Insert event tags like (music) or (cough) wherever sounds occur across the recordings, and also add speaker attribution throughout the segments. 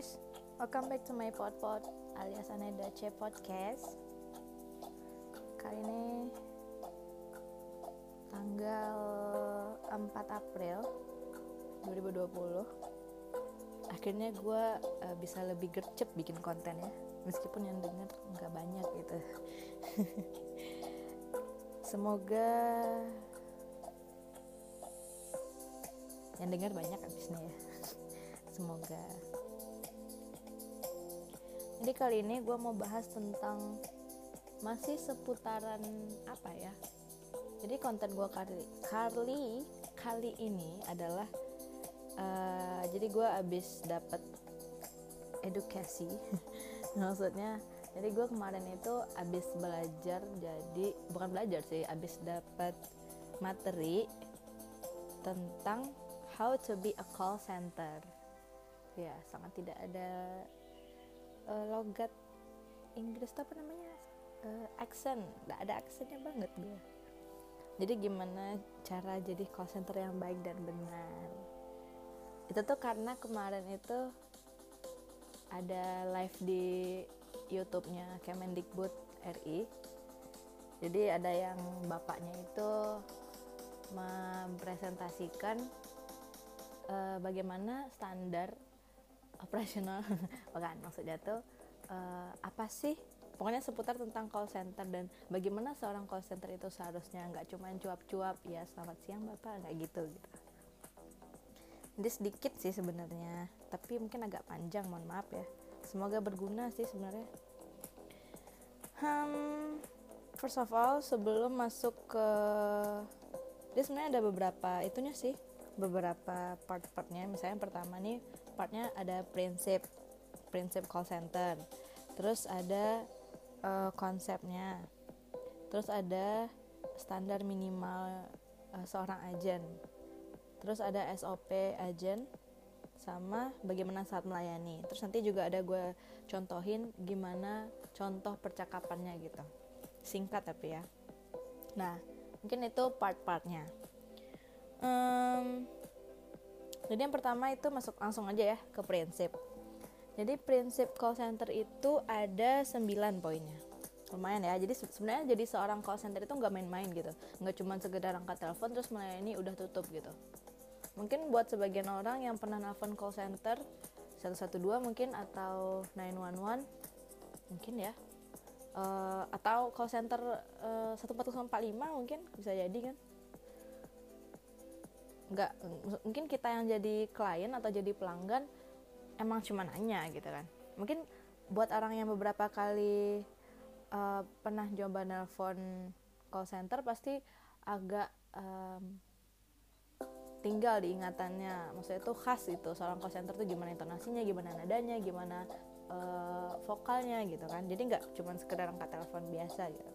Speaker 1: Guys, welcome back to my pod pod alias Aneda C Podcast. Kali ini tanggal 4 April 2020. Akhirnya gue uh, bisa lebih gercep bikin konten ya, meskipun yang denger nggak banyak gitu. (laughs) Semoga yang dengar banyak abisnya ya (laughs) semoga jadi kali ini gue mau bahas tentang masih seputaran apa ya? Jadi konten gue kali kali kali ini adalah uh, jadi gue abis dapat edukasi. (laughs) Maksudnya jadi gue kemarin itu abis belajar jadi bukan belajar sih abis dapat materi tentang how to be a call center. Ya sangat tidak ada uh, logat Inggris apa namanya? Uh, accent nggak ada aksennya banget. Gue jadi gimana cara jadi call center yang baik dan benar? Itu tuh karena kemarin itu ada live di YouTube-nya Kemendikbud RI jadi ada yang bapaknya itu mempresentasikan uh, bagaimana standar operasional. (laughs) Bukan maksudnya tuh uh, apa sih? Pokoknya seputar tentang call center dan bagaimana seorang call center itu seharusnya nggak cuma cuap-cuap ya selamat siang bapak nggak gitu gitu. Jadi sedikit sih sebenarnya tapi mungkin agak panjang mohon maaf ya. Semoga berguna sih sebenarnya. Hmm, first of all sebelum masuk ke dia sebenarnya ada beberapa itunya sih beberapa part-partnya. Misalnya yang pertama nih partnya ada prinsip prinsip call center. Terus ada uh, konsepnya. Terus ada standar minimal uh, seorang agen. Terus ada SOP agen sama bagaimana saat melayani. Terus nanti juga ada gue contohin gimana contoh percakapannya gitu. Singkat tapi ya. Nah mungkin itu part-partnya. Um, jadi yang pertama itu masuk langsung aja ya ke prinsip. Jadi prinsip call center itu ada 9 poinnya. Lumayan ya. Jadi sebenarnya jadi seorang call center itu nggak main-main gitu. Nggak cuma sekedar angkat telepon terus melayani udah tutup gitu. Mungkin buat sebagian orang yang pernah nelfon call center 112 mungkin atau 911 mungkin ya. Uh, atau call center uh, 14045 mungkin bisa jadi kan nggak mungkin kita yang jadi klien atau jadi pelanggan emang cuma nanya gitu kan. Mungkin buat orang yang beberapa kali uh, pernah coba nelpon call center pasti agak um, tinggal di ingatannya. Maksudnya itu khas itu seorang call center tuh gimana intonasinya gimana nadanya gimana uh, vokalnya gitu kan. Jadi nggak cuma sekedar angkat telepon biasa gitu.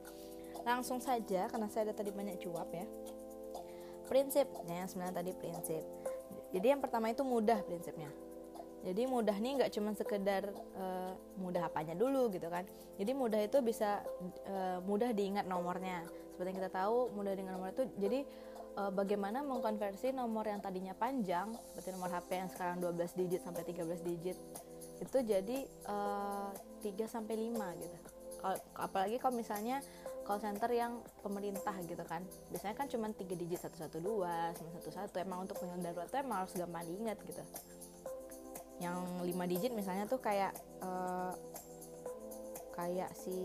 Speaker 1: Langsung saja karena saya ada tadi banyak cuap ya prinsip ya sebenarnya tadi prinsip. Jadi yang pertama itu mudah prinsipnya. Jadi mudah nih nggak cuma sekedar uh, mudah apanya dulu gitu kan. Jadi mudah itu bisa uh, mudah diingat nomornya. Seperti yang kita tahu mudah diingat nomor itu jadi uh, bagaimana mengkonversi nomor yang tadinya panjang seperti nomor HP yang sekarang 12 digit sampai 13 digit itu jadi uh, 3 sampai 5 gitu. Apalagi kalau misalnya call center yang pemerintah gitu kan. Biasanya kan cuma tiga digit 112 satu emang untuk panggilan darurat itu emang harus gampang diingat gitu. Yang lima digit misalnya tuh kayak uh, kayak si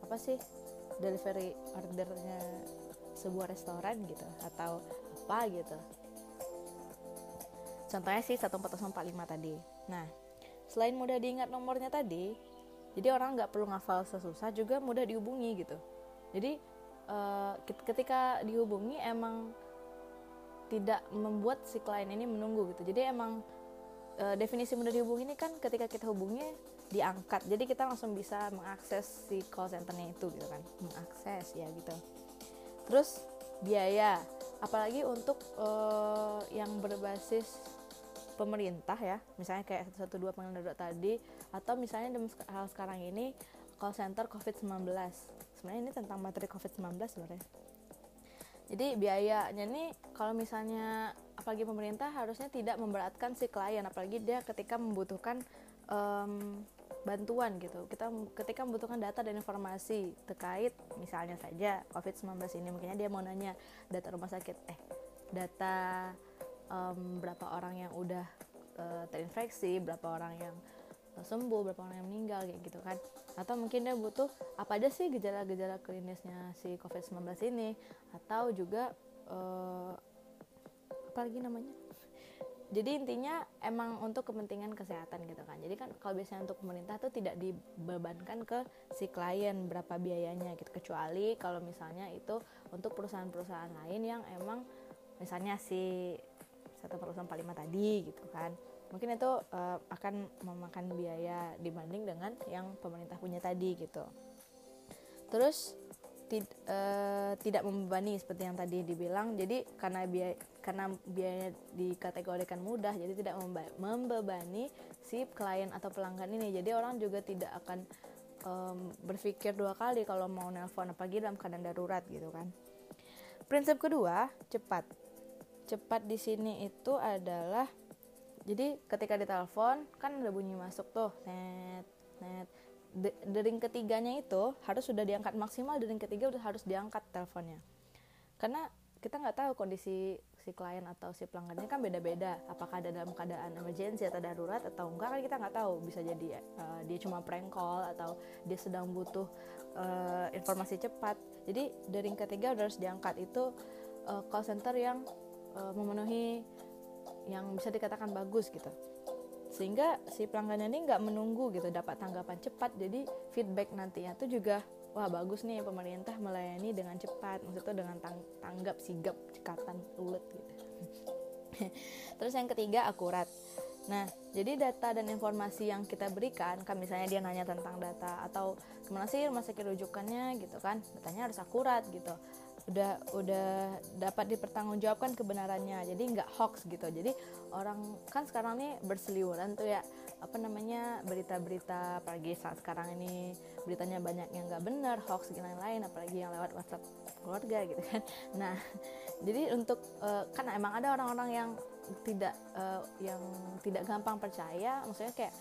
Speaker 1: apa sih delivery ordernya sebuah restoran gitu atau apa gitu. Contohnya sih 14045 tadi. Nah selain mudah diingat nomornya tadi jadi orang nggak perlu ngafal sesusah juga mudah dihubungi gitu. Jadi uh, ketika dihubungi emang tidak membuat si klien ini menunggu gitu. Jadi emang uh, definisi mudah dihubungi ini kan ketika kita hubungi diangkat. Jadi kita langsung bisa mengakses si call centernya itu gitu kan. Mengakses ya gitu. Terus biaya. Apalagi untuk uh, yang berbasis pemerintah ya misalnya kayak 112 panggilan darurat tadi atau misalnya dalam hal sekarang ini call center COVID-19 sebenarnya ini tentang materi COVID-19 sebenarnya. Jadi biayanya nih kalau misalnya apalagi pemerintah harusnya tidak memberatkan si klien apalagi dia ketika membutuhkan um, bantuan gitu. Kita ketika membutuhkan data dan informasi terkait misalnya saja COVID-19 ini mungkinnya dia mau nanya data rumah sakit eh data um, berapa orang yang udah uh, terinfeksi berapa orang yang uh, sembuh berapa orang yang meninggal kayak gitu kan. Atau mungkin dia butuh apa aja sih gejala-gejala klinisnya si COVID-19 ini? Atau juga uh, apa lagi namanya? (laughs) Jadi intinya emang untuk kepentingan kesehatan gitu kan. Jadi kan kalau biasanya untuk pemerintah tuh tidak dibebankan ke si klien berapa biayanya gitu. Kecuali kalau misalnya itu untuk perusahaan-perusahaan lain yang emang misalnya si satu perusahaan Palima tadi gitu kan. Mungkin itu uh, akan memakan biaya dibanding dengan yang pemerintah punya tadi gitu. Terus tid, uh, tidak membebani seperti yang tadi dibilang. Jadi karena biaya karena biaya dikategorikan mudah jadi tidak membebani si klien atau pelanggan ini. Jadi orang juga tidak akan um, berpikir dua kali kalau mau nelpon apalagi dalam keadaan darurat gitu kan. Prinsip kedua cepat cepat di sini itu adalah jadi ketika ditelepon kan ada bunyi masuk tuh net net. Dering ketiganya itu harus sudah diangkat maksimal dering ketiga udah harus diangkat teleponnya. Karena kita nggak tahu kondisi si klien atau si pelanggannya kan beda-beda apakah ada dalam keadaan emergency atau darurat atau enggak kan kita nggak tahu. Bisa jadi uh, dia cuma prank call atau dia sedang butuh uh, informasi cepat. Jadi dering ketiga udah harus diangkat itu uh, call center yang uh, memenuhi yang bisa dikatakan bagus gitu. Sehingga si pelanggannya ini nggak menunggu gitu dapat tanggapan cepat. Jadi feedback nantinya tuh juga wah bagus nih pemerintah melayani dengan cepat. Maksudnya dengan tang tanggap sigap cekatan ulet gitu. (laughs) Terus yang ketiga akurat. Nah jadi data dan informasi yang kita berikan kan misalnya dia nanya tentang data atau ke mana sih rumah sakit rujukannya gitu kan datanya harus akurat gitu udah udah dapat dipertanggungjawabkan kebenarannya. Jadi nggak hoax gitu. Jadi orang kan sekarang nih berseliweran tuh ya. Apa namanya berita-berita apalagi saat sekarang ini beritanya banyak yang nggak benar hoax dan lain-lain apalagi yang lewat WhatsApp keluarga gitu kan. (laughs) Nah jadi untuk uh, kan emang ada orang-orang yang tidak uh, yang tidak gampang percaya. Maksudnya kayak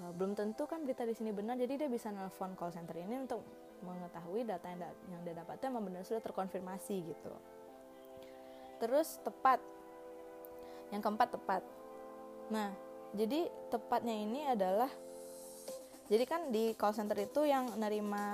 Speaker 1: uh, belum tentu kan berita di sini benar. Jadi dia bisa nelfon call center ini untuk mengetahui data yang, da yang dia dapatkan memang benar sudah terkonfirmasi gitu. Terus tepat. Yang keempat tepat. Nah jadi tepatnya ini adalah jadi kan di call center itu yang menerima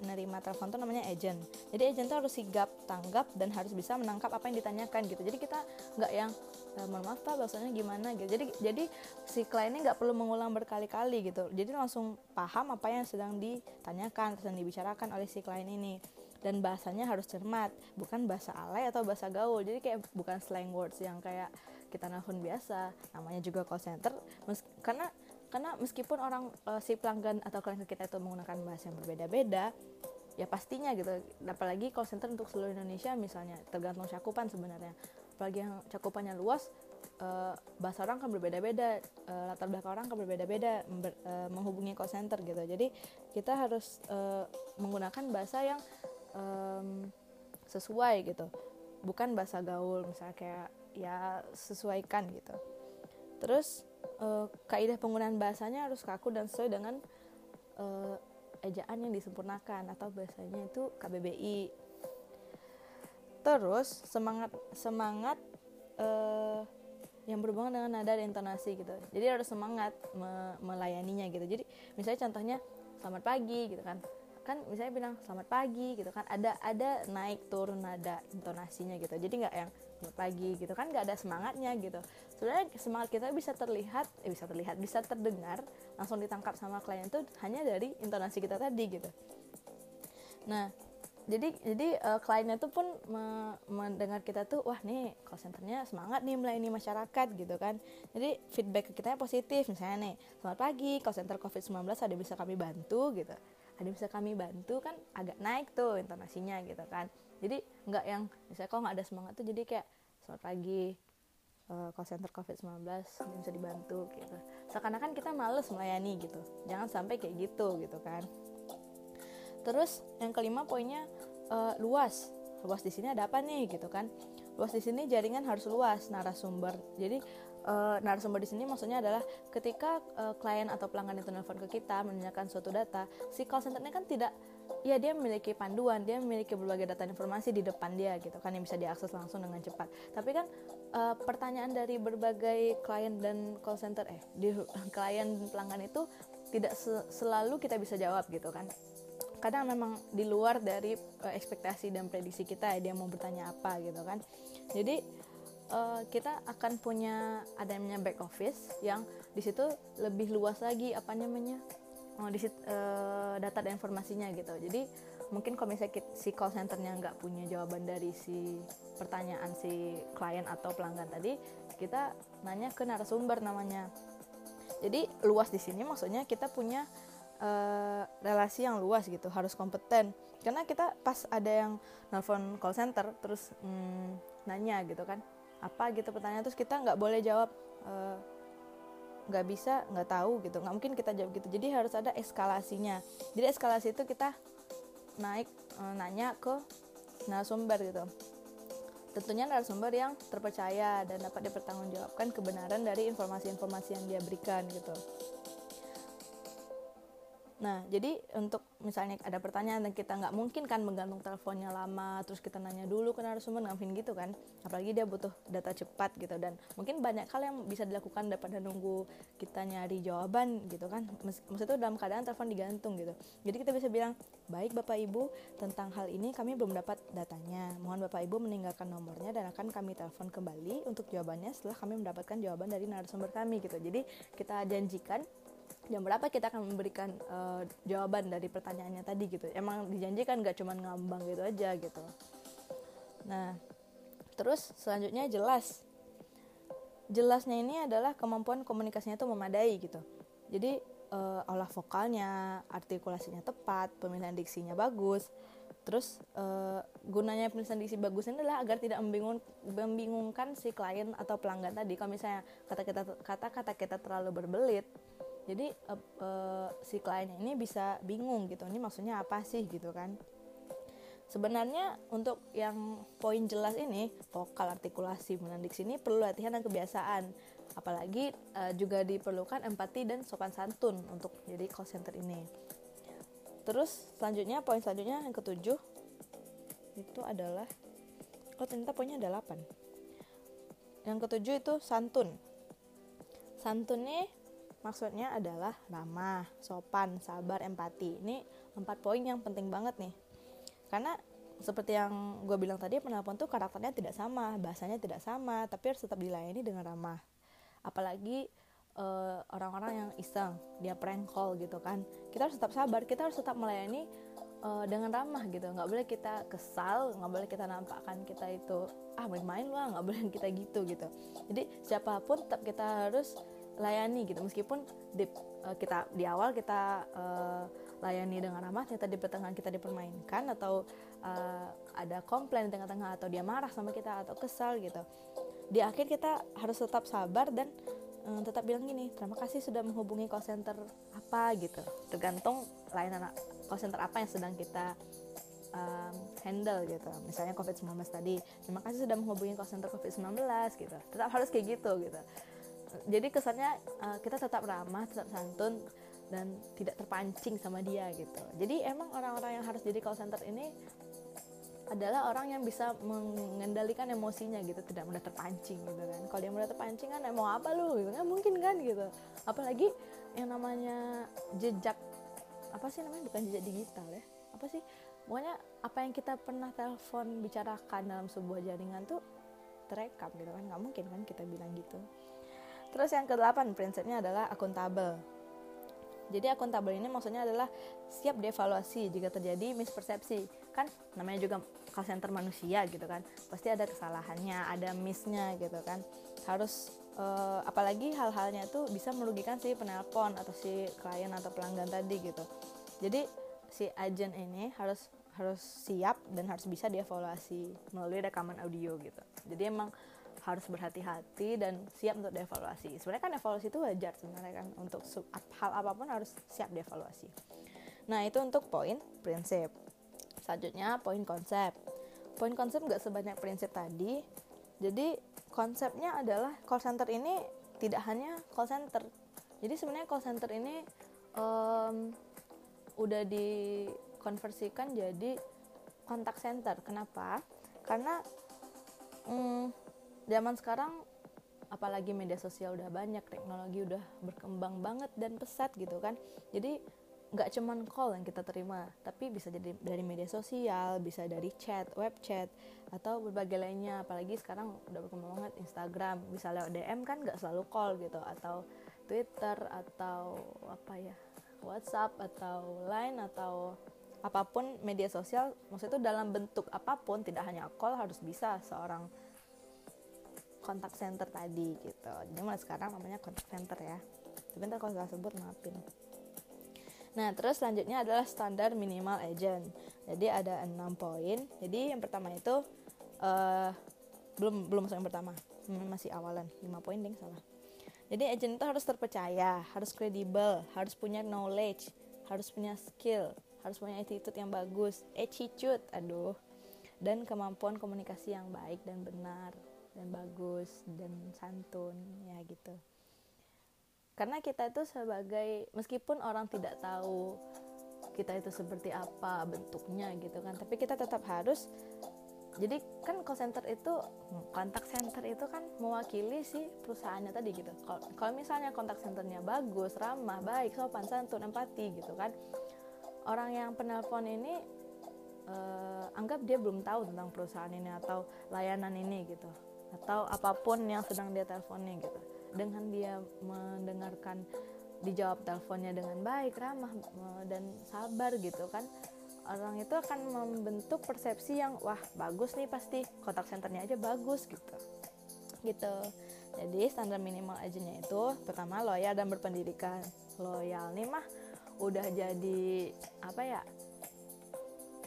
Speaker 1: menerima telepon itu namanya agent. Jadi agent itu harus sigap tanggap dan harus bisa menangkap apa yang ditanyakan gitu. Jadi kita nggak yang e, mohon maaf pak bahasanya gimana gitu. Jadi jadi si kliennya nggak perlu mengulang berkali-kali gitu. Jadi langsung paham apa yang sedang ditanyakan sedang dibicarakan oleh si klien ini. Dan bahasanya harus cermat bukan bahasa alay atau bahasa gaul. Jadi kayak bukan slang words yang kayak kita nelfon biasa. Namanya juga call center. Karena karena meskipun orang uh, si pelanggan atau klien kita itu menggunakan bahasa yang berbeda-beda ya pastinya gitu. Apalagi call center untuk seluruh Indonesia misalnya tergantung cakupan sebenarnya apalagi yang cakupannya luas uh, bahasa orang kan berbeda-beda uh, latar belakang orang kan berbeda-beda uh, menghubungi call center gitu. Jadi kita harus uh, menggunakan bahasa yang um, sesuai gitu. Bukan bahasa gaul misalnya kayak ya sesuaikan gitu. Terus uh, kaidah penggunaan bahasanya harus kaku dan sesuai dengan uh, ejaan yang disempurnakan atau bahasanya itu KBBI. Terus semangat semangat uh, yang berhubungan dengan nada dan intonasi gitu. Jadi harus semangat me melayaninya gitu. Jadi misalnya contohnya selamat pagi gitu kan. Kan misalnya bilang selamat pagi gitu kan. Ada ada naik turun nada intonasinya gitu. Jadi nggak yang selamat pagi gitu kan. Nggak ada semangatnya gitu. Sebenarnya semangat kita bisa terlihat eh, bisa terlihat bisa terdengar langsung ditangkap sama klien itu hanya dari intonasi kita tadi gitu. Nah jadi jadi uh, kliennya tuh pun me mendengar kita tuh wah nih call centernya semangat nih melayani masyarakat gitu kan. Jadi feedback ke kita positif misalnya nih selamat pagi call center covid 19 ada bisa kami bantu? Gitu. Ada bisa kami bantu? Kan agak naik tuh intonasinya gitu kan. Jadi nggak yang misalnya kalau nggak ada semangat tuh jadi kayak selamat pagi uh, call center covid-19 bisa dibantu gitu. Seakan-akan kita males melayani gitu. Jangan sampai kayak gitu gitu kan terus yang kelima poinnya uh, luas. Luas di sini ada apa nih gitu kan? Luas di sini jaringan harus luas narasumber. Jadi uh, narasumber di sini maksudnya adalah ketika uh, klien atau pelanggan itu nelfon ke kita menanyakan suatu data si call centernya kan tidak ya dia memiliki panduan dia memiliki berbagai data informasi di depan dia gitu kan yang bisa diakses langsung dengan cepat. Tapi kan uh, pertanyaan dari berbagai klien dan call center eh di (laughs) klien pelanggan itu tidak se selalu kita bisa jawab gitu kan kadang memang di luar dari uh, ekspektasi dan prediksi kita ya dia mau bertanya apa gitu kan. Jadi uh, kita akan punya adanya back office yang di situ lebih luas lagi apa namanya oh, di uh, data dan informasinya gitu. Jadi mungkin kalau misalnya si call centernya nggak punya jawaban dari si pertanyaan si klien atau pelanggan tadi kita nanya ke narasumber namanya. Jadi luas di sini maksudnya kita punya uh, relasi yang luas gitu harus kompeten. Karena kita pas ada yang nelfon call center terus hmm, nanya gitu kan apa? gitu pertanyaan terus kita nggak boleh jawab eh, nggak uh, bisa nggak tahu gitu nggak mungkin kita jawab gitu. Jadi harus ada eskalasinya. Jadi eskalasi itu kita naik uh, nanya ke narasumber gitu. Tentunya narasumber yang terpercaya dan dapat dipertanggungjawabkan kebenaran dari informasi-informasi yang dia berikan gitu Nah, jadi untuk misalnya ada pertanyaan dan kita nggak mungkin kan menggantung teleponnya lama, terus kita nanya dulu ke narasumber, mungkin gitu kan. Apalagi dia butuh data cepat gitu dan mungkin banyak hal yang bisa dilakukan daripada nunggu kita nyari jawaban gitu kan. Maksudnya itu dalam keadaan telepon digantung gitu. Jadi kita bisa bilang, baik Bapak Ibu, tentang hal ini kami belum dapat datanya. Mohon Bapak Ibu meninggalkan nomornya dan akan kami telepon kembali untuk jawabannya setelah kami mendapatkan jawaban dari narasumber kami gitu. Jadi kita janjikan jam berapa kita akan memberikan uh, jawaban dari pertanyaannya tadi gitu? Emang dijanjikan gak cuma ngambang gitu aja gitu. Nah terus selanjutnya jelas. Jelasnya ini adalah kemampuan komunikasinya itu memadai gitu. Jadi uh, olah vokalnya artikulasinya tepat pemilihan diksinya bagus. Terus uh, gunanya pemilihan diksi bagus ini adalah agar tidak membingung, membingungkan si klien atau pelanggan tadi. Kalau misalnya kata kita kata kata kita terlalu berbelit jadi uh, uh, si kliennya ini bisa bingung gitu ini maksudnya apa sih gitu kan. Sebenarnya untuk yang poin jelas ini vokal artikulasi menandik sini perlu latihan dan kebiasaan. Apalagi uh, juga diperlukan empati dan sopan santun untuk jadi call center ini. Terus selanjutnya poin selanjutnya yang ketujuh itu adalah oh ternyata poinnya ada 8 yang ketujuh itu santun. Santun nih maksudnya adalah ramah, sopan, sabar, empati. Ini empat poin yang penting banget nih. Karena seperti yang gue bilang tadi, penelpon tuh karakternya tidak sama, bahasanya tidak sama, tapi harus tetap dilayani dengan ramah. Apalagi eh, orang-orang yang iseng, dia prank call gitu kan. Kita harus tetap sabar, kita harus tetap melayani uh, dengan ramah gitu. Nggak boleh kita kesal, nggak boleh kita nampakkan kita itu ah main-main lah, nggak boleh (laughs) kita gitu gitu. Jadi siapa pun tetap kita harus layani gitu. Meskipun di, uh, kita di awal kita uh, layani dengan ramah ternyata di pertengahan kita dipermainkan atau uh, ada komplain di tengah-tengah atau dia marah sama kita atau kesal gitu. Di akhir kita harus tetap sabar dan um, tetap bilang gini terima kasih sudah menghubungi call center apa gitu. Tergantung layanan call center apa yang sedang kita um, handle gitu. Misalnya COVID-19 tadi terima kasih sudah menghubungi call center COVID-19 gitu. Tetap harus kayak gitu gitu jadi kesannya uh, kita tetap ramah tetap santun dan tidak terpancing sama dia gitu. Jadi emang orang-orang yang harus jadi call center ini adalah orang yang bisa mengendalikan emosinya gitu. Tidak mudah terpancing gitu kan. Kalau dia mudah terpancing kan mau apa lu? Gitu kan mungkin kan gitu. Apalagi yang namanya jejak apa sih namanya? Bukan jejak digital ya. Apa sih? Pokoknya apa yang kita pernah telepon bicarakan dalam sebuah jaringan tuh terekam gitu kan. Nggak mungkin kan kita bilang gitu Terus yang kedelapan prinsipnya adalah akuntabel. Jadi akuntabel ini maksudnya adalah siap dievaluasi jika terjadi mispersepsi. Kan namanya juga call center manusia gitu kan. Pasti ada kesalahannya, ada missnya gitu kan. Harus uh, apalagi hal-halnya itu bisa merugikan si penelpon atau si klien atau pelanggan tadi gitu. Jadi si agent ini harus harus siap dan harus bisa dievaluasi melalui rekaman audio gitu. Jadi emang harus berhati-hati dan siap untuk dievaluasi. Sebenarnya kan evaluasi itu wajar sebenarnya kan untuk hal apa pun harus siap dievaluasi. Nah itu untuk poin prinsip. Selanjutnya poin konsep. Poin konsep nggak sebanyak prinsip tadi, jadi konsepnya adalah call center ini tidak hanya call center jadi sebenarnya call center ini um, udah dikonversikan jadi kontak center kenapa karena um, zaman sekarang apalagi media sosial udah banyak teknologi udah berkembang banget dan pesat gitu kan. Jadi nggak cuman call yang kita terima tapi bisa jadi dari media sosial bisa dari chat web chat atau berbagai lainnya. Apalagi sekarang udah berkembang banget Instagram. Bisa lewat DM kan nggak selalu call gitu atau Twitter atau apa ya WhatsApp atau Line atau apa pun media sosial. Maksudnya itu dalam bentuk apa pun tidak hanya call harus bisa seorang kontak center tadi gitu jadi mulai sekarang namanya kontak center ya tapi ntar kalau nggak sebut maafin Nah, terus selanjutnya adalah standar minimal agent. Jadi ada enam poin. Jadi yang pertama itu uh, belum belum masuk yang pertama, masih awalan. lima poin ding salah. Jadi agent itu harus terpercaya, harus kredibel, harus punya knowledge, harus punya skill, harus punya attitude yang bagus, attitude, aduh, dan kemampuan komunikasi yang baik dan benar dan bagus dan santun ya gitu. Karena kita itu sebagai meskipun orang tidak tahu kita itu seperti apa bentuknya gitu kan tapi kita tetap harus jadi kan call center itu kontak center itu kan mewakili si perusahaannya tadi gitu. Kalau misalnya kontak centernya bagus ramah baik sopan santun empati gitu kan orang yang penelpon ini uh, anggap dia belum tahu tentang perusahaan ini atau layanan ini gitu atau apa pun yang sedang dia teleponnya gitu. Dengan dia mendengarkan dijawab teleponnya dengan baik ramah dan sabar gitu kan orang itu akan membentuk persepsi yang wah bagus nih pasti kontak centernya aja bagus gitu. Gitu. Jadi standar minimal agentnya itu pertama loyal dan berpendidikan loyal nih mah udah jadi apa ya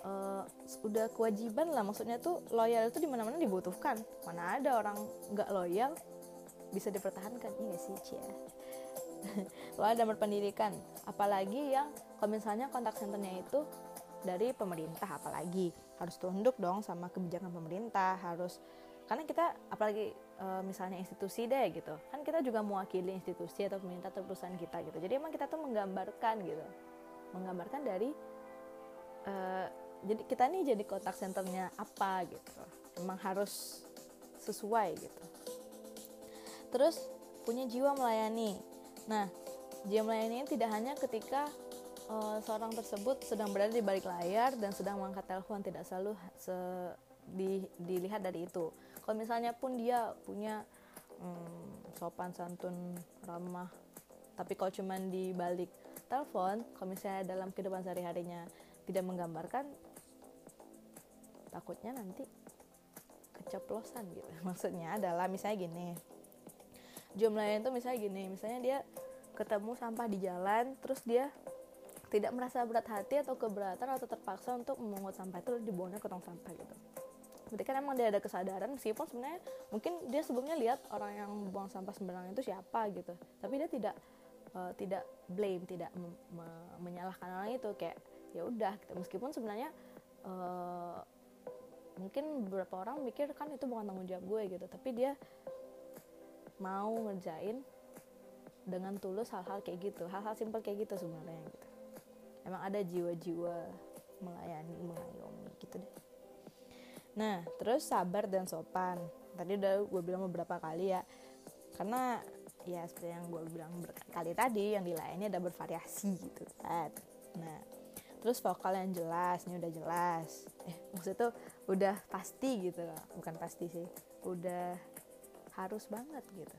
Speaker 1: uh, udah kewajiban lah. Maksudnya tuh loyal itu di mana-mana dibutuhkan. Mana ada orang nggak loyal bisa dipertahankan. Iya sih cia (laughs) lo ada berpendidikan apalagi yang kalau misalnya kontak centernya itu dari pemerintah apalagi harus tunduk dong sama kebijakan pemerintah harus karena kita apalagi e, misalnya institusi deh gitu kan kita juga mewakili institusi atau pemerintah atau perusahaan kita gitu. Jadi emang kita tuh menggambarkan gitu. Menggambarkan dari e, jadi kita nih jadi kontak centernya apa gitu. Emang harus sesuai gitu. Terus punya jiwa melayani. Nah jiwa melayani tidak hanya ketika uh, seorang tersebut sedang berada di balik layar dan sedang mengangkat telepon tidak selalu se di, dilihat dari itu. Kalau misalnya pun dia punya hmm, sopan santun ramah tapi kalau cuman di balik telepon kalau misalnya dalam kehidupan sehari-harinya tidak menggambarkan takutnya nanti keceplosan gitu. (laughs) Maksudnya adalah misalnya gini jumlahnya itu misalnya gini misalnya dia ketemu sampah di jalan terus dia tidak merasa berat hati atau keberatan atau terpaksa untuk memungut sampah itu dibuangnya ke tong sampah gitu. Berarti kan emang dia ada kesadaran meskipun sebenarnya mungkin dia sebelumnya lihat orang yang buang sampah sembarangan itu siapa gitu. Tapi dia tidak uh, tidak blame tidak me me menyalahkan orang itu kayak ya udah gitu. meskipun sebenarnya uh, mungkin beberapa orang mikir kan itu bukan tanggung jawab gue gitu. Tapi dia mau ngerjain dengan tulus hal-hal kayak gitu hal-hal simpel kayak gitu sebenarnya gitu. Emang ada jiwa-jiwa melayani mengayomi gitu deh. Nah terus sabar dan sopan. Tadi udah gue bilang beberapa kali ya karena ya seperti yang gue bilang berkali tadi yang dilayani ada bervariasi gitu kan. Nah terus vokal yang jelas ini udah jelas eh maksudnya tuh udah pasti gitu loh. Bukan pasti sih udah harus banget gitu.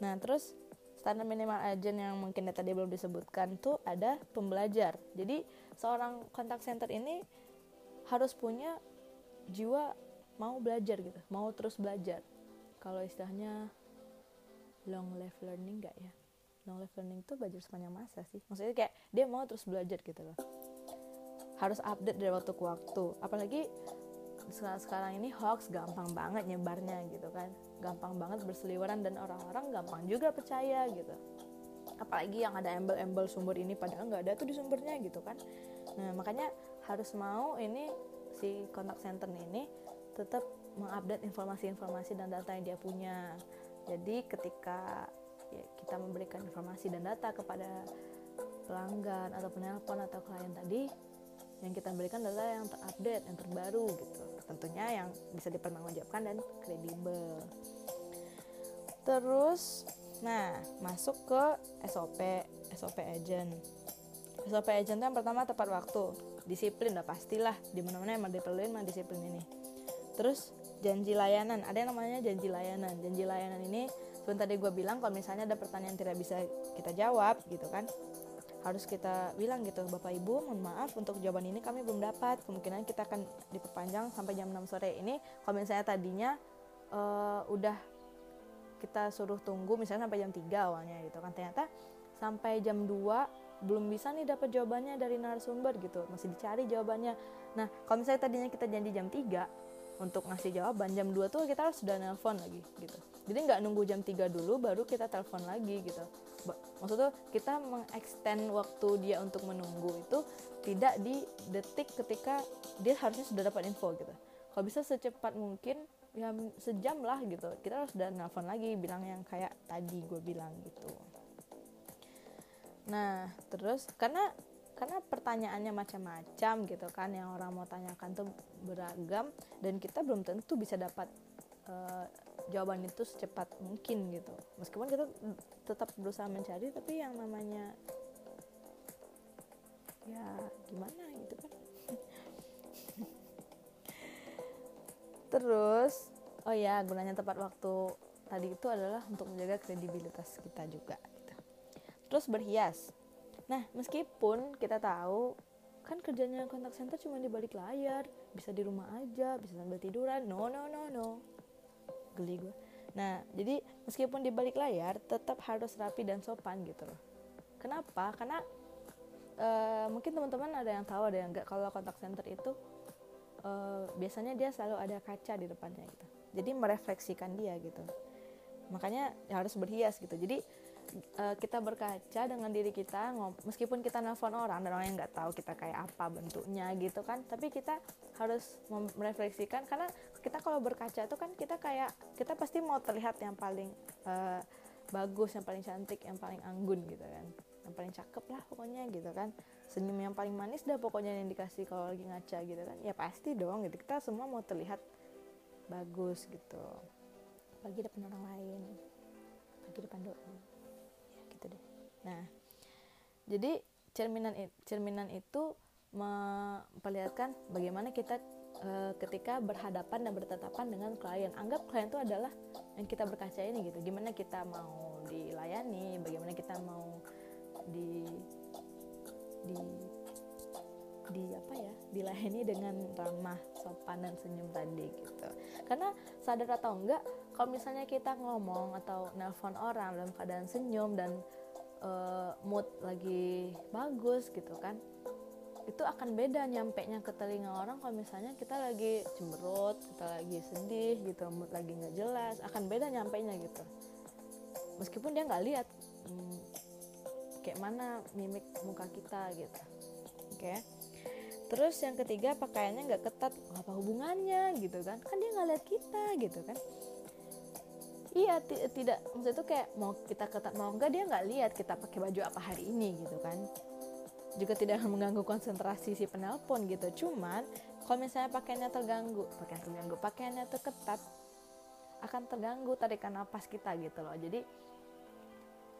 Speaker 1: Nah terus standar minimal agent yang mungkin tadi belum disebutkan tuh ada pembelajar. Jadi seorang kontak center ini harus punya jiwa mau belajar gitu mau terus belajar. Kalau istilahnya long life learning gak ya? Long life learning tuh belajar sepanjang masa sih. Maksudnya kayak dia mau terus belajar gitu loh harus update dari waktu ke waktu. Apalagi sekarang ini hoax gampang banget nyebarnya gitu kan. Gampang banget berseliweran dan orang-orang gampang juga percaya gitu. Apalagi yang ada embel-embel sumber ini padahal nggak ada tuh di sumbernya gitu kan. Nah makanya harus mau ini si kontak center ini tetap mengupdate informasi-informasi dan data yang dia punya. Jadi ketika ya, kita memberikan informasi dan data kepada pelanggan atau penelpon atau klien tadi yang kita berikan adalah yang terupdate, yang terbaru gitu. Tentunya yang bisa dipertanggungjawabkan dan kredibel. Terus, nah masuk ke SOP, SOP agent. SOP agent yang pertama tepat waktu, disiplin udah pastilah di mana-mana emang diperluin mah disiplin ini. Terus janji layanan, ada yang namanya janji layanan. Janji layanan ini seperti tadi gue bilang kalau misalnya ada pertanyaan tidak bisa kita jawab gitu kan harus kita bilang gitu Bapak Ibu mohon maaf untuk jawaban ini kami belum dapat. Kemungkinan kita akan diperpanjang sampai jam 6 sore. Ini kalau misalnya tadinya uh, udah kita suruh tunggu misalnya sampai jam 3 awalnya gitu kan. Ternyata sampai jam 2 belum bisa nih dapat jawabannya dari narasumber gitu. Masih dicari jawabannya. Nah kalau misalnya tadinya kita janji jam 3 untuk ngasih jawaban jam 2 tuh kita harus sudah nelpon lagi gitu. Jadi nggak nunggu jam 3 dulu baru kita telepon lagi gitu maksudnya kita mengextend waktu dia untuk menunggu itu tidak di detik ketika dia harusnya sudah dapat info gitu. Kalau bisa secepat mungkin ya sejam lah gitu. Kita harus udah nelfon lagi bilang yang kayak tadi gue bilang gitu. Nah terus karena karena pertanyaannya macam-macam gitu kan yang orang mau tanyakan tuh beragam dan kita belum tentu bisa dapat uh, jawaban itu secepat mungkin gitu. Meskipun kita tetap berusaha mencari tapi yang namanya ya gimana gitu kan. (laughs) Terus oh ya gunanya tepat waktu tadi itu adalah untuk menjaga kredibilitas kita juga gitu. terus berhias. Nah meskipun kita tahu kan kerjanya kontak center cuma di balik layar bisa di rumah aja bisa sambil tiduran. No no no no geli gue nah jadi meskipun di balik layar tetap harus rapi dan sopan gitu loh. Kenapa? Karena uh, mungkin teman-teman ada yang tahu ada yang enggak kalau kontak center itu uh, biasanya dia selalu ada kaca di depannya gitu. Jadi merefleksikan dia gitu. Makanya harus berhias gitu. Jadi uh, kita berkaca dengan diri kita meskipun kita nelfon orang dan orang yang nggak tahu kita kayak apa bentuknya gitu kan tapi kita harus merefleksikan karena kita kalau berkaca itu kan kita kayak kita pasti mau terlihat yang paling uh, bagus yang paling cantik yang paling anggun gitu kan. Yang paling cakep lah pokoknya gitu kan. Senyum yang paling manis dah pokoknya yang dikasih kalau lagi ngaca gitu kan. Ya pasti dong gitu. Kita semua mau terlihat bagus gitu. Bagi depan orang lain. Bagi depan doi gitu deh. Nah jadi cerminan cerminan itu memperlihatkan bagaimana kita e, ketika berhadapan dan bertatapan dengan klien. Anggap klien itu adalah yang kita berkaca ini gitu. Gimana kita mau dilayani bagaimana kita mau di di di apa ya dilayani dengan ramah sopan dan senyum tadi gitu. Karena sadar atau enggak kalau misalnya kita ngomong atau nelpon orang dalam keadaan senyum dan uh, mood lagi bagus gitu kan itu akan beda nyampe nya ke telinga orang kalau misalnya kita lagi cemberut kita lagi sedih gitu mood lagi nggak jelas akan beda nyampe nya gitu. Meskipun dia nggak lihat hmm, kayak mana mimik muka kita gitu. Oke. Okay? terus yang ketiga pakaiannya nggak ketat apa hubungannya gitu kan? Kan dia nggak lihat kita gitu kan? Iya tidak maksud itu kayak mau kita ketat mau enggak dia nggak lihat kita pakai baju apa hari ini gitu kan juga tidak akan (laughs) mengganggu konsentrasi si penelpon gitu. Cuman kalau misalnya pakaiannya terganggu pakaian terganggu pakaiannya tuh ketat akan terganggu tarikan napas kita gitu loh. Jadi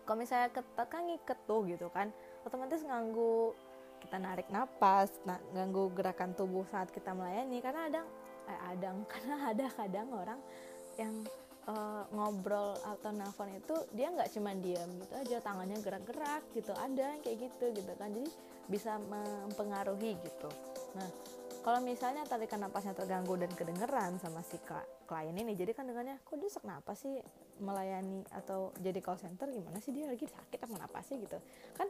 Speaker 1: kalau misalnya ketat kan ngiket tuh gitu kan otomatis ganggu kita narik napas nah, ganggu gerakan tubuh saat kita melayani. Karena ada eh, ada (laughs) karena ada kadang orang yang uh, ngobrol atau nelfon itu dia nggak cuma diam gitu aja tangannya gerak-gerak gitu ada kayak gitu gitu kan. Jadi bisa mempengaruhi gitu. Nah kalau misalnya tarikan napasnya terganggu dan kedengeran sama si klien ini jadi kan dengannya kok dia kenapa sih melayani atau jadi call center? Gimana sih dia lagi sakit apa kenapa sih? gitu. Kan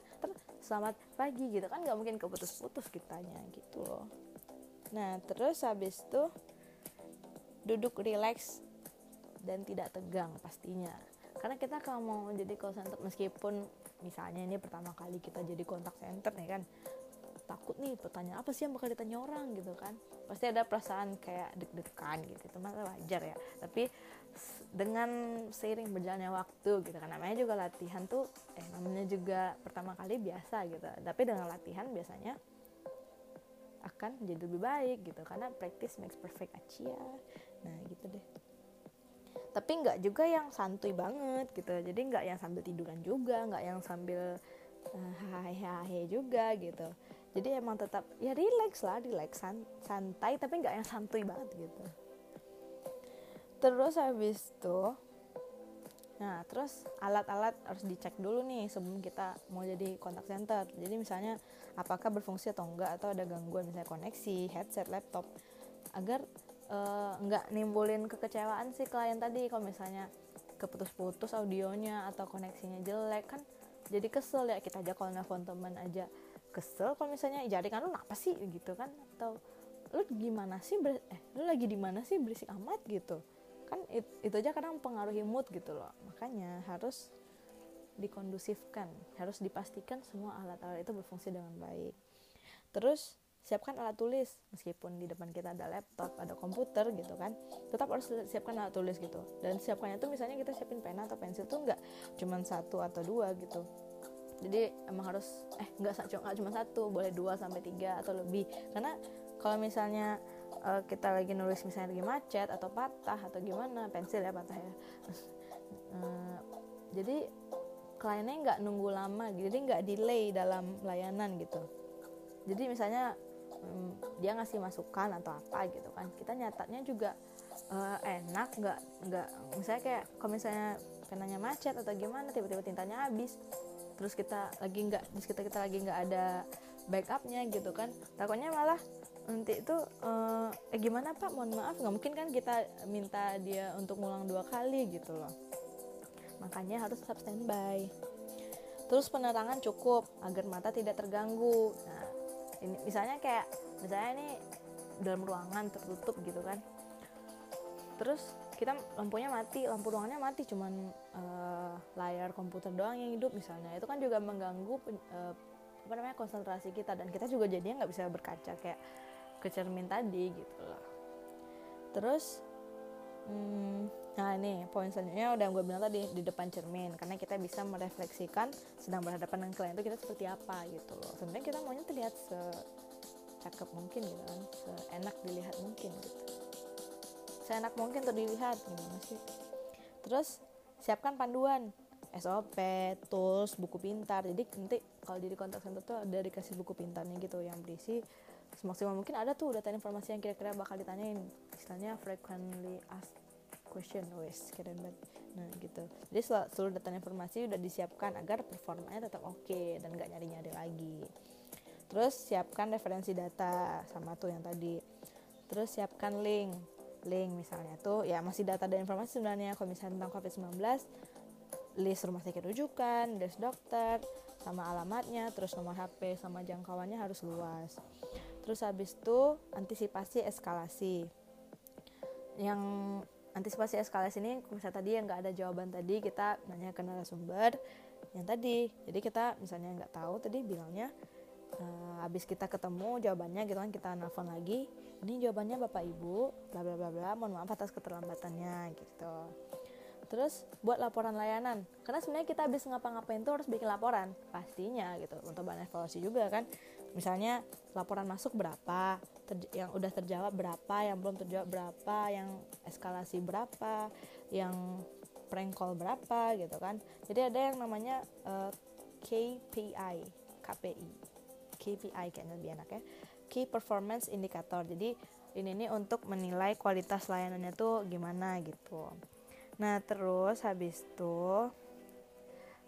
Speaker 1: selamat pagi gitu kan nggak mungkin keputus-putus kitanya gitu loh. Nah terus habis itu duduk relax dan tidak tegang pastinya. Karena kita kalau mau jadi call center meskipun misalnya ini pertama kali kita jadi kontak center nih kan takut nih pertanyaan apa sih yang bakal ditanya orang? gitu kan. Pasti ada perasaan kayak deg-degan gitu itu mah wajar ya. Tapi dengan seiring berjalannya waktu gitu kan namanya juga latihan tuh eh namanya juga pertama kali biasa gitu. Tapi dengan latihan biasanya akan jadi lebih baik gitu karena practice makes perfect aja nah gitu deh tapi nggak juga yang santuy banget gitu. Jadi nggak yang sambil tiduran juga nggak yang sambil uh, juga gitu. Jadi emang tetap ya relax lah relax san santai tapi nggak yang santuy banget gitu. Terus habis itu nah terus alat-alat harus dicek dulu nih sebelum kita mau jadi kontak center. Jadi misalnya apakah berfungsi atau enggak atau ada gangguan misalnya koneksi headset laptop agar uh, nggak nimbulin kekecewaan sih klien tadi. Kalau misalnya keputus-putus audionya atau koneksinya jelek kan jadi kesel ya. Kita aja kalau nelfon teman aja kesel. Kalau misalnya jaringan lu apa sih? gitu kan. Atau lu gimana sih ber eh lu lagi di mana sih? Berisik amat gitu. Kan it, itu aja kadang mempengaruhi mood gitu loh. Makanya harus dikondusifkan harus dipastikan semua alat-alat itu berfungsi dengan baik. Terus siapkan alat tulis. Meskipun di depan kita ada laptop ada komputer gitu kan tetap harus siapkan alat tulis gitu. Dan siapkannya tuh misalnya kita siapin pena atau pensil tuh nggak cuma satu atau dua gitu. Jadi emang harus eh nggak cuma satu boleh dua sampai tiga atau lebih. Karena kalau misalnya uh, kita lagi nulis misalnya lagi macet atau patah atau gimana pensil ya patah ya. Uh, (laughs) jadi kliennya nggak nunggu lama jadi nggak delay dalam layanan gitu. Jadi misalnya hmm, dia ngasih masukan atau apa gitu kan. Kita nyatatnya juga uh, enak nggak nggak misalnya kayak kalau misalnya penanya macet atau gimana tiba-tiba tintanya habis. Terus kita lagi nggak terus kita kita lagi nggak ada backupnya gitu kan. Takutnya malah nanti itu uh, eh gimana pak? Mohon maaf nggak mungkin kan kita minta dia untuk ngulang dua kali gitu loh. Makanya harus tetap standby. Terus penerangan cukup agar mata tidak terganggu. Nah ini misalnya kayak misalnya ini dalam ruangan tertutup gitu kan. Terus kita lampunya mati lampu ruangannya mati cuman uh, layar komputer doang yang hidup misalnya. Itu kan juga mengganggu uh, apa namanya konsentrasi kita. Dan kita juga jadinya nggak bisa berkaca kayak ke cermin tadi gitu loh terus hmm, nah ini poin selanjutnya udah gue bilang tadi di depan cermin. Karena kita bisa merefleksikan sedang berhadapan dengan klien itu kita seperti apa gitu loh. Sebenarnya kita maunya terlihat se cakep mungkin gitu kan seenak dilihat mungkin gitu. Seenak mungkin untuk dilihat gimana sih? Terus siapkan panduan. SOP, tools, buku pintar. Jadi nanti kalau di kontak center tuh ada dikasih buku pintarnya gitu yang berisi semaksimal mungkin ada tuh data informasi yang kira-kira bakal ditanyain. Istilahnya frequently asked question. Wes keren banget. Nah gitu. Jadi seluruh data informasi udah disiapkan agar performanya tetap oke okay dan gak nyari-nyari lagi. Terus siapkan referensi data sama tuh yang tadi. Terus siapkan link. Link misalnya tuh ya masih data dan informasi sebenarnya. Kalau misalnya tentang covid-19 list rumah sakit rujukan desk dokter sama alamatnya terus nomor HP sama jangkauannya harus luas. Terus habis itu antisipasi eskalasi. Yang antisipasi eskalasi ini misalnya tadi yang nggak ada jawaban tadi kita nanya ke narasumber yang tadi. Jadi kita misalnya nggak tahu tadi bilangnya uh, habis kita ketemu jawabannya gitu kan kita nelfon lagi ini jawabannya bapak ibu bla bla bla bla mohon maaf atas keterlambatannya gitu. Terus buat laporan layanan karena sebenarnya kita habis ngapa-ngapain tuh harus bikin laporan pastinya gitu untuk bahan evaluasi juga kan misalnya laporan masuk berapa yang udah terjawab berapa yang belum terjawab berapa yang eskalasi berapa yang prank call berapa gitu kan. Jadi ada yang namanya uh, eh, KPI KPI KPI kayaknya lebih enak ya. Key Performance Indicator. Jadi ini nih untuk menilai kualitas layanannya tuh gimana gitu. Nah terus habis itu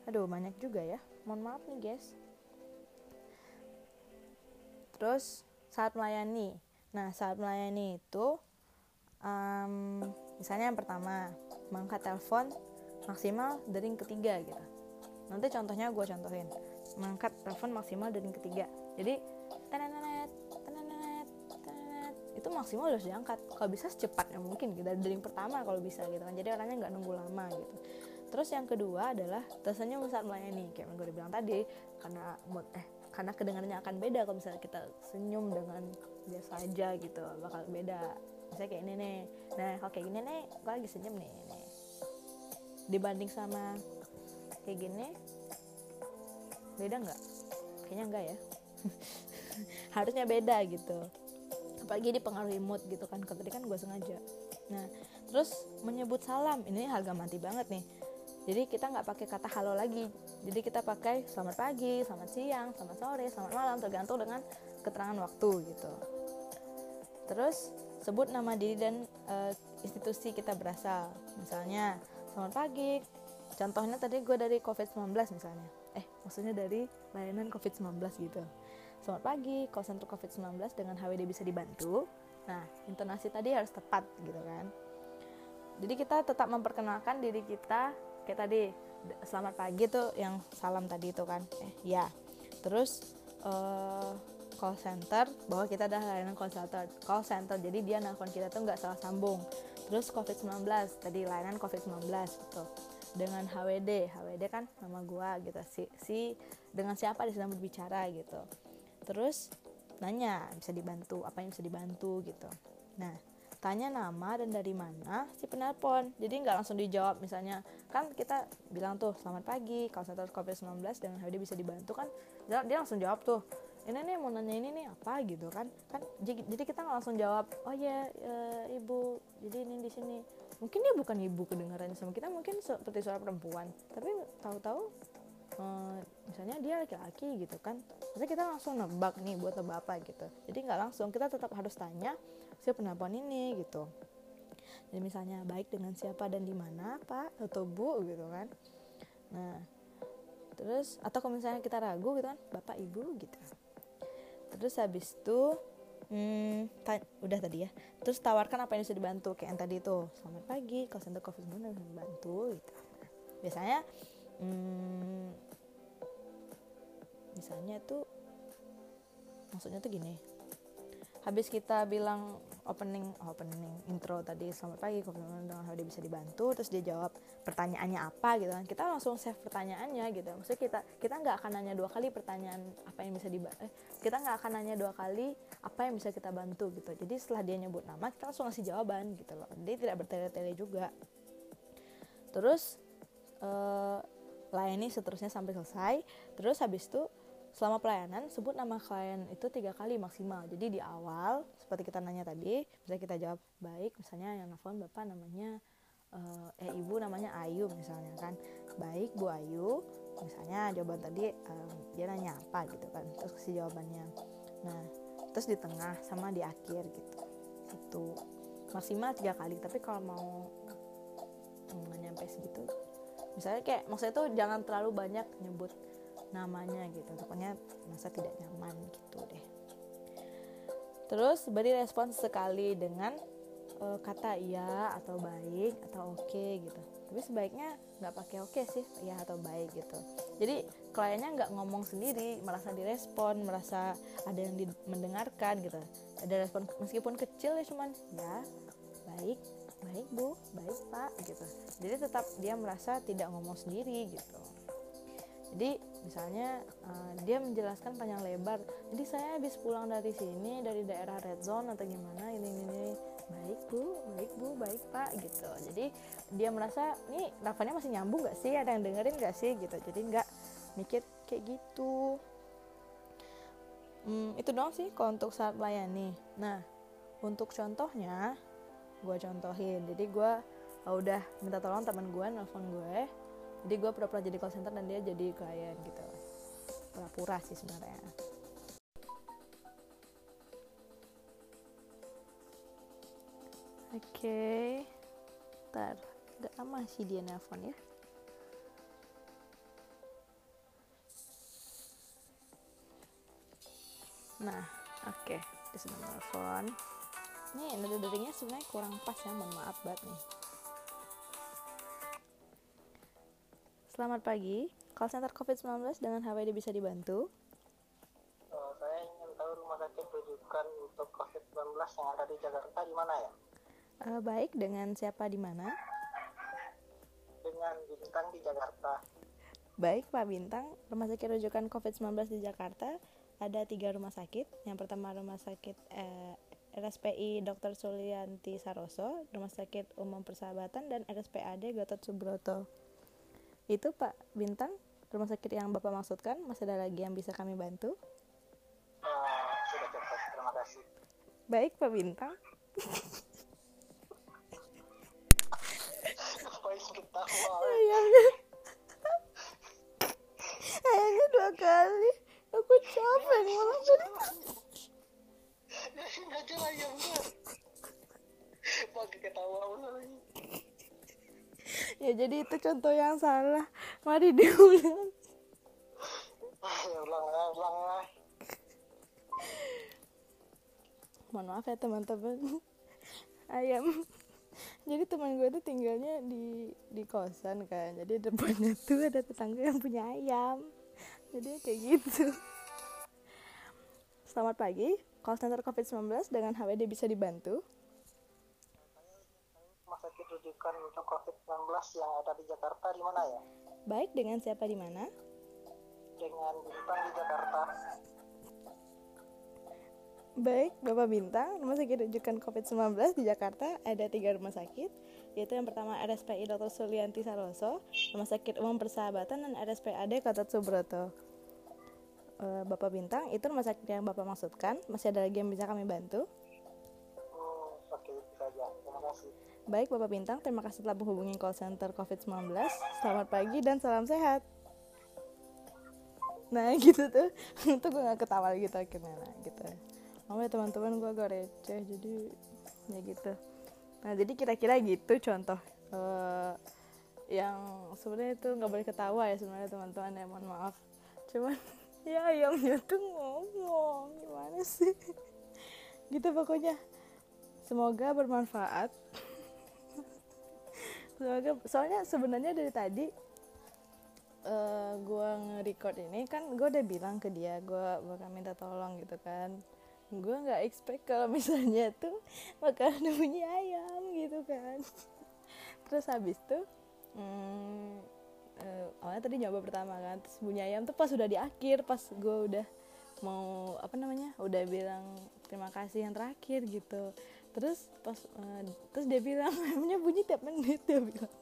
Speaker 1: aduh banyak juga ya. Mohon maaf nih guys terus saat melayani. Nah saat melayani itu um, misalnya yang pertama mengangkat telepon maksimal dari yang ketiga gitu. Nanti contohnya gue contohin. Mengangkat telepon maksimal dari yang ketiga. Jadi tenenet tenenet tenenet itu maksimal harus diangkat. Kalau bisa secepatnya mungkin gitu. Dari yang pertama kalau bisa gitu kan. Jadi orangnya nggak nunggu lama gitu. Terus yang kedua adalah rasanya saat melayani. Kayak yang gue bilang tadi karena mood eh karena kedengarannya akan beda kalau misalnya kita senyum dengan biasa aja gitu bakal beda. Misalnya kayak ini nih. Nah kalau kayak gini nih gue lagi senyum nih, nih dibanding sama kayak gini beda nggak? Kayaknya enggak ya. (laughs) Harusnya beda gitu. Apalagi dipengaruhi mood gitu kan. Kalau tadi kan gue sengaja. Nah terus menyebut salam. Ini harga mati banget nih jadi kita nggak pakai kata halo lagi. Jadi kita pakai selamat pagi selamat siang selamat sore selamat malam tergantung dengan keterangan waktu gitu. Terus sebut nama diri dan uh, institusi kita berasal. Misalnya selamat pagi. Contohnya tadi gue dari covid-19 misalnya. Eh maksudnya dari layanan covid-19 gitu. Selamat pagi call center covid-19 dengan HWD bisa dibantu. Nah intonasi tadi harus tepat gitu kan. Jadi kita tetap memperkenalkan diri kita kayak tadi selamat pagi tuh yang salam tadi itu kan. Eh ya terus uh, call center bahwa kita ada layanan call center call center. Jadi dia nelfon kita tuh nggak salah sambung. Terus covid 19 tadi layanan covid 19 gitu. Dengan HWD HWD kan nama gua gitu. Si si dengan siapa dia sedang berbicara gitu. Terus nanya bisa dibantu? Apa yang bisa dibantu? gitu. Nah tanya nama dan dari mana si penelpon. Jadi nggak langsung dijawab misalnya kan kita bilang tuh selamat pagi kalau satu covid-19 dengan HWD bisa dibantu kan? Dia, langsung jawab tuh ini nih mau nanya ini nih apa? Gitu kan. Kan jadi kita nggak langsung jawab oh ya uh, ibu jadi ini di sini. Mungkin dia bukan ibu kedengarannya sama kita mungkin seperti suara perempuan. Tapi tahu-tahu uh, misalnya dia laki-laki gitu kan. Jadi kita langsung nebak nih buat nebak apa gitu. Jadi nggak langsung kita tetap harus tanya siapa penelpon ini gitu. Jadi misalnya baik dengan siapa dan di mana pak? Atau bu? Gitu kan. Nah terus atau kalau misalnya kita ragu gitu kan bapak ibu? Gitu. Terus habis itu hmm, udah tadi ya. Terus tawarkan apa yang bisa dibantu kayak yang tadi itu selamat pagi call center covid sembilan bisa dibantu gitu. Biasanya hmm, misalnya tuh maksudnya tuh gini habis kita bilang opening opening intro tadi selamat pagi dengan dia bisa dibantu? Terus dia jawab pertanyaannya apa? Gitu kan. Kita langsung save pertanyaannya gitu. Maksudnya kita kita nggak akan nanya dua kali pertanyaan apa yang bisa dibantu eh, kita nggak akan nanya dua kali apa yang bisa kita bantu gitu. Jadi setelah dia nyebut nama kita langsung ngasih jawaban gitu loh. Dia tidak bertele-tele juga. Terus uh, layani seterusnya sampai selesai. Terus habis itu Selama pelayanan, sebut nama klien itu tiga kali maksimal. Jadi di awal, seperti kita nanya tadi, bisa kita jawab baik, misalnya yang nelfon bapak namanya uh, eh ibu namanya Ayu misalnya kan, baik Bu Ayu, misalnya jawaban tadi um, dia nanya apa gitu kan, terus kasih jawabannya. Nah, terus di tengah sama di akhir gitu, itu maksimal tiga kali. Tapi kalau mau nggak nyampe segitu, misalnya kayak maksudnya tuh jangan terlalu banyak nyebut namanya gitu. Pokoknya masa tidak nyaman gitu deh. Terus beri respon sekali dengan uh, kata iya atau baik atau oke okay, gitu. Tapi sebaiknya nggak pakai oke okay sih ya atau baik gitu. Jadi kliennya nggak ngomong sendiri merasa direspon merasa ada yang mendengarkan gitu. Ada respon meskipun kecil ya cuman ya baik baik bu baik pak gitu. Jadi tetap dia merasa tidak ngomong sendiri gitu. Jadi misalnya uh, dia menjelaskan panjang lebar jadi saya habis pulang dari sini dari daerah red zone atau gimana ini ini, baik bu baik bu baik pak gitu. Jadi dia merasa nih teleponnya masih nyambung gak sih? Ada yang dengerin gak sih? Gitu. Jadi nggak mikir kayak gitu. Hmm, itu doang sih kalau untuk saat melayani nah untuk contohnya gue contohin. Jadi gue udah minta tolong teman gue nelfon gue jadi gue pura-pura jadi call center dan dia jadi klien gitu. Pura-pura sih sebenarnya. Oke okay. ntar. Gak lama sih dia nelfon ya. Nah oke. Okay. dia sudah nelfon. Ini nada deringnya sebenarnya kurang pas ya mohon maaf banget nih Selamat pagi, call center COVID-19 dengan HWD bisa dibantu?
Speaker 2: Uh, saya ingin tahu rumah sakit rujukan untuk COVID-19 yang ada di Jakarta di mana ya?
Speaker 1: Uh, baik, dengan siapa di mana?
Speaker 2: Dengan Bintang di Jakarta.
Speaker 1: Baik Pak Bintang, rumah sakit rujukan COVID-19 di Jakarta ada tiga rumah sakit. Yang pertama rumah sakit eh, RSPI Dr. Sulianti Saroso, Rumah Sakit Umum Persahabatan, dan RSPAD Gatot Subroto. Itu Pak Bintang, rumah sakit yang Bapak maksudkan. Masih ada lagi yang bisa kami bantu?
Speaker 2: Sudah cukup, terima kasih.
Speaker 1: Baik Pak Bintang. Ayamnya, ayamnya dua kali. Aku capek malah tadi.
Speaker 2: aja lah yang pakai ketawa lagi
Speaker 1: Ya jadi itu contoh yang salah. Mari diulang.
Speaker 2: ya ulang ulang
Speaker 1: Mohon maaf ya teman-teman. Ayam. Jadi teman gue tuh tinggalnya di di kosan kan. Jadi depannya tuh ada tetangga yang punya ayam. Jadi kayak gitu. Selamat pagi. Call center COVID-19 dengan HWD bisa dibantu.
Speaker 2: Rujukan untuk COVID-19 yang ada di Jakarta di mana ya?
Speaker 1: Baik, dengan siapa di mana?
Speaker 2: Dengan bintang di Jakarta.
Speaker 1: Baik, Bapak Bintang, Rumah Sakit Rujukan COVID-19 di Jakarta ada tiga rumah sakit, yaitu yang pertama RSPI Dr. Sulianti Saroso, Rumah Sakit Umum Persahabatan, dan RSPAD Gatot Subroto. Eh, Bapak Bintang, itu rumah sakit yang Bapak maksudkan. Masih ada lagi yang bisa kami bantu?
Speaker 2: Hmm, oke itu saja. Terima kasih.
Speaker 1: Baik, Bapak Bintang, terima kasih telah menghubungi call center COVID-19. Selamat pagi dan salam sehat. Nah, (laughs) gitu tuh. (laughs) Itu gue gak ketawa gitu akhirnya. Nah, gitu. Makanya teman-teman gue agak receh, jadi ya gitu. Nah, jadi kira-kira gitu contoh. eh, yang sebenarnya itu nggak boleh ketawa ya sebenarnya teman-teman ya mohon maaf cuman (laughs) ya ayamnya tuh ngomong gimana sih gitu pokoknya semoga bermanfaat semoga soalnya sebenarnya dari tadi eh gue nge-record ini kan gue udah bilang ke dia gue bakal minta tolong gitu kan. Gue nggak expect kalau (laughs) misalnya tuh bakal bunyi ayam gitu kan. Terus habis tuh hmm, eh, awalnya tadi nyoba pertama kan terus bunyi ayam tuh pas udah di akhir pas gue udah mau apa namanya udah bilang terima kasih yang terakhir gitu terus pas eh, terus dia bilang (laughs) ayamnya bunyi tiap menit dia bilang.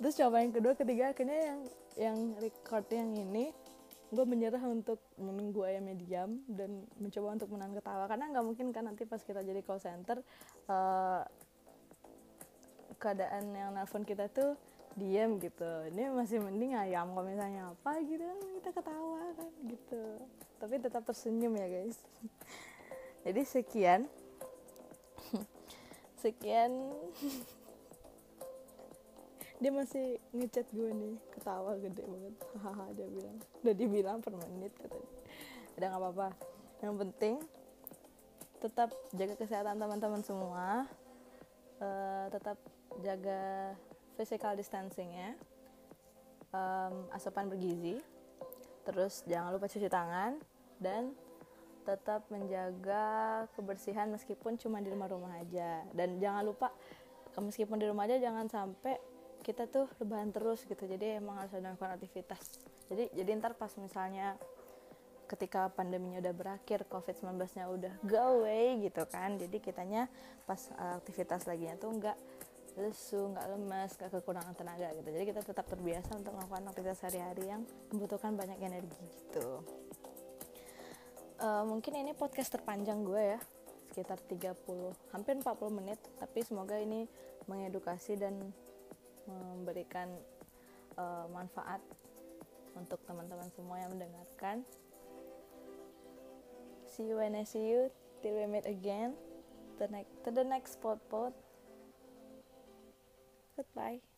Speaker 1: Terus coba yang kedua ketiga akhirnya yang yang record yang ini gue menyerah untuk menunggu ayamnya diam dan mencoba untuk menahan ketawa. Karena nggak mungkin kan nanti pas kita jadi call center eh, keadaan yang nelfon kita tuh diam gitu. Ini masih mending ayam kalau misalnya apa gitu kita ketawa kan gitu. Tapi tetap tersenyum ya guys. (laughs) Jadi sekian sekian. Dia masih ngechat gue nih ketawa gede banget. Hahaha dia bilang. Udah dibilang per menit katanya udah nggak apa-apa. Yang penting tetap jaga kesehatan teman-teman semua. Eh, tetap jaga physical distancingnya. Um, asupan bergizi. Terus jangan lupa cuci tangan. Dan tetap menjaga kebersihan meskipun cuma di rumah-rumah aja. Dan jangan lupa meskipun di rumah aja jangan sampai kita tuh rebahan terus gitu. Jadi emang harus ada melakukan aktivitas jadi jadi ntar pas misalnya ketika pandeminya udah berakhir covid-19 nya udah go away gitu kan jadi kitanya pas uh, aktivitas lagi tuh nggak lesu nggak lemes nggak kekurangan tenaga gitu. Jadi kita tetap terbiasa untuk melakukan aktivitas sehari-hari yang membutuhkan banyak energi gitu Uh, mungkin ini podcast terpanjang gue ya sekitar 30 hampir 40 menit. Tapi semoga ini mengedukasi dan memberikan uh, manfaat untuk teman-teman semua yang mendengarkan. See you when I see you till we meet again. The next to the next pod pod. Goodbye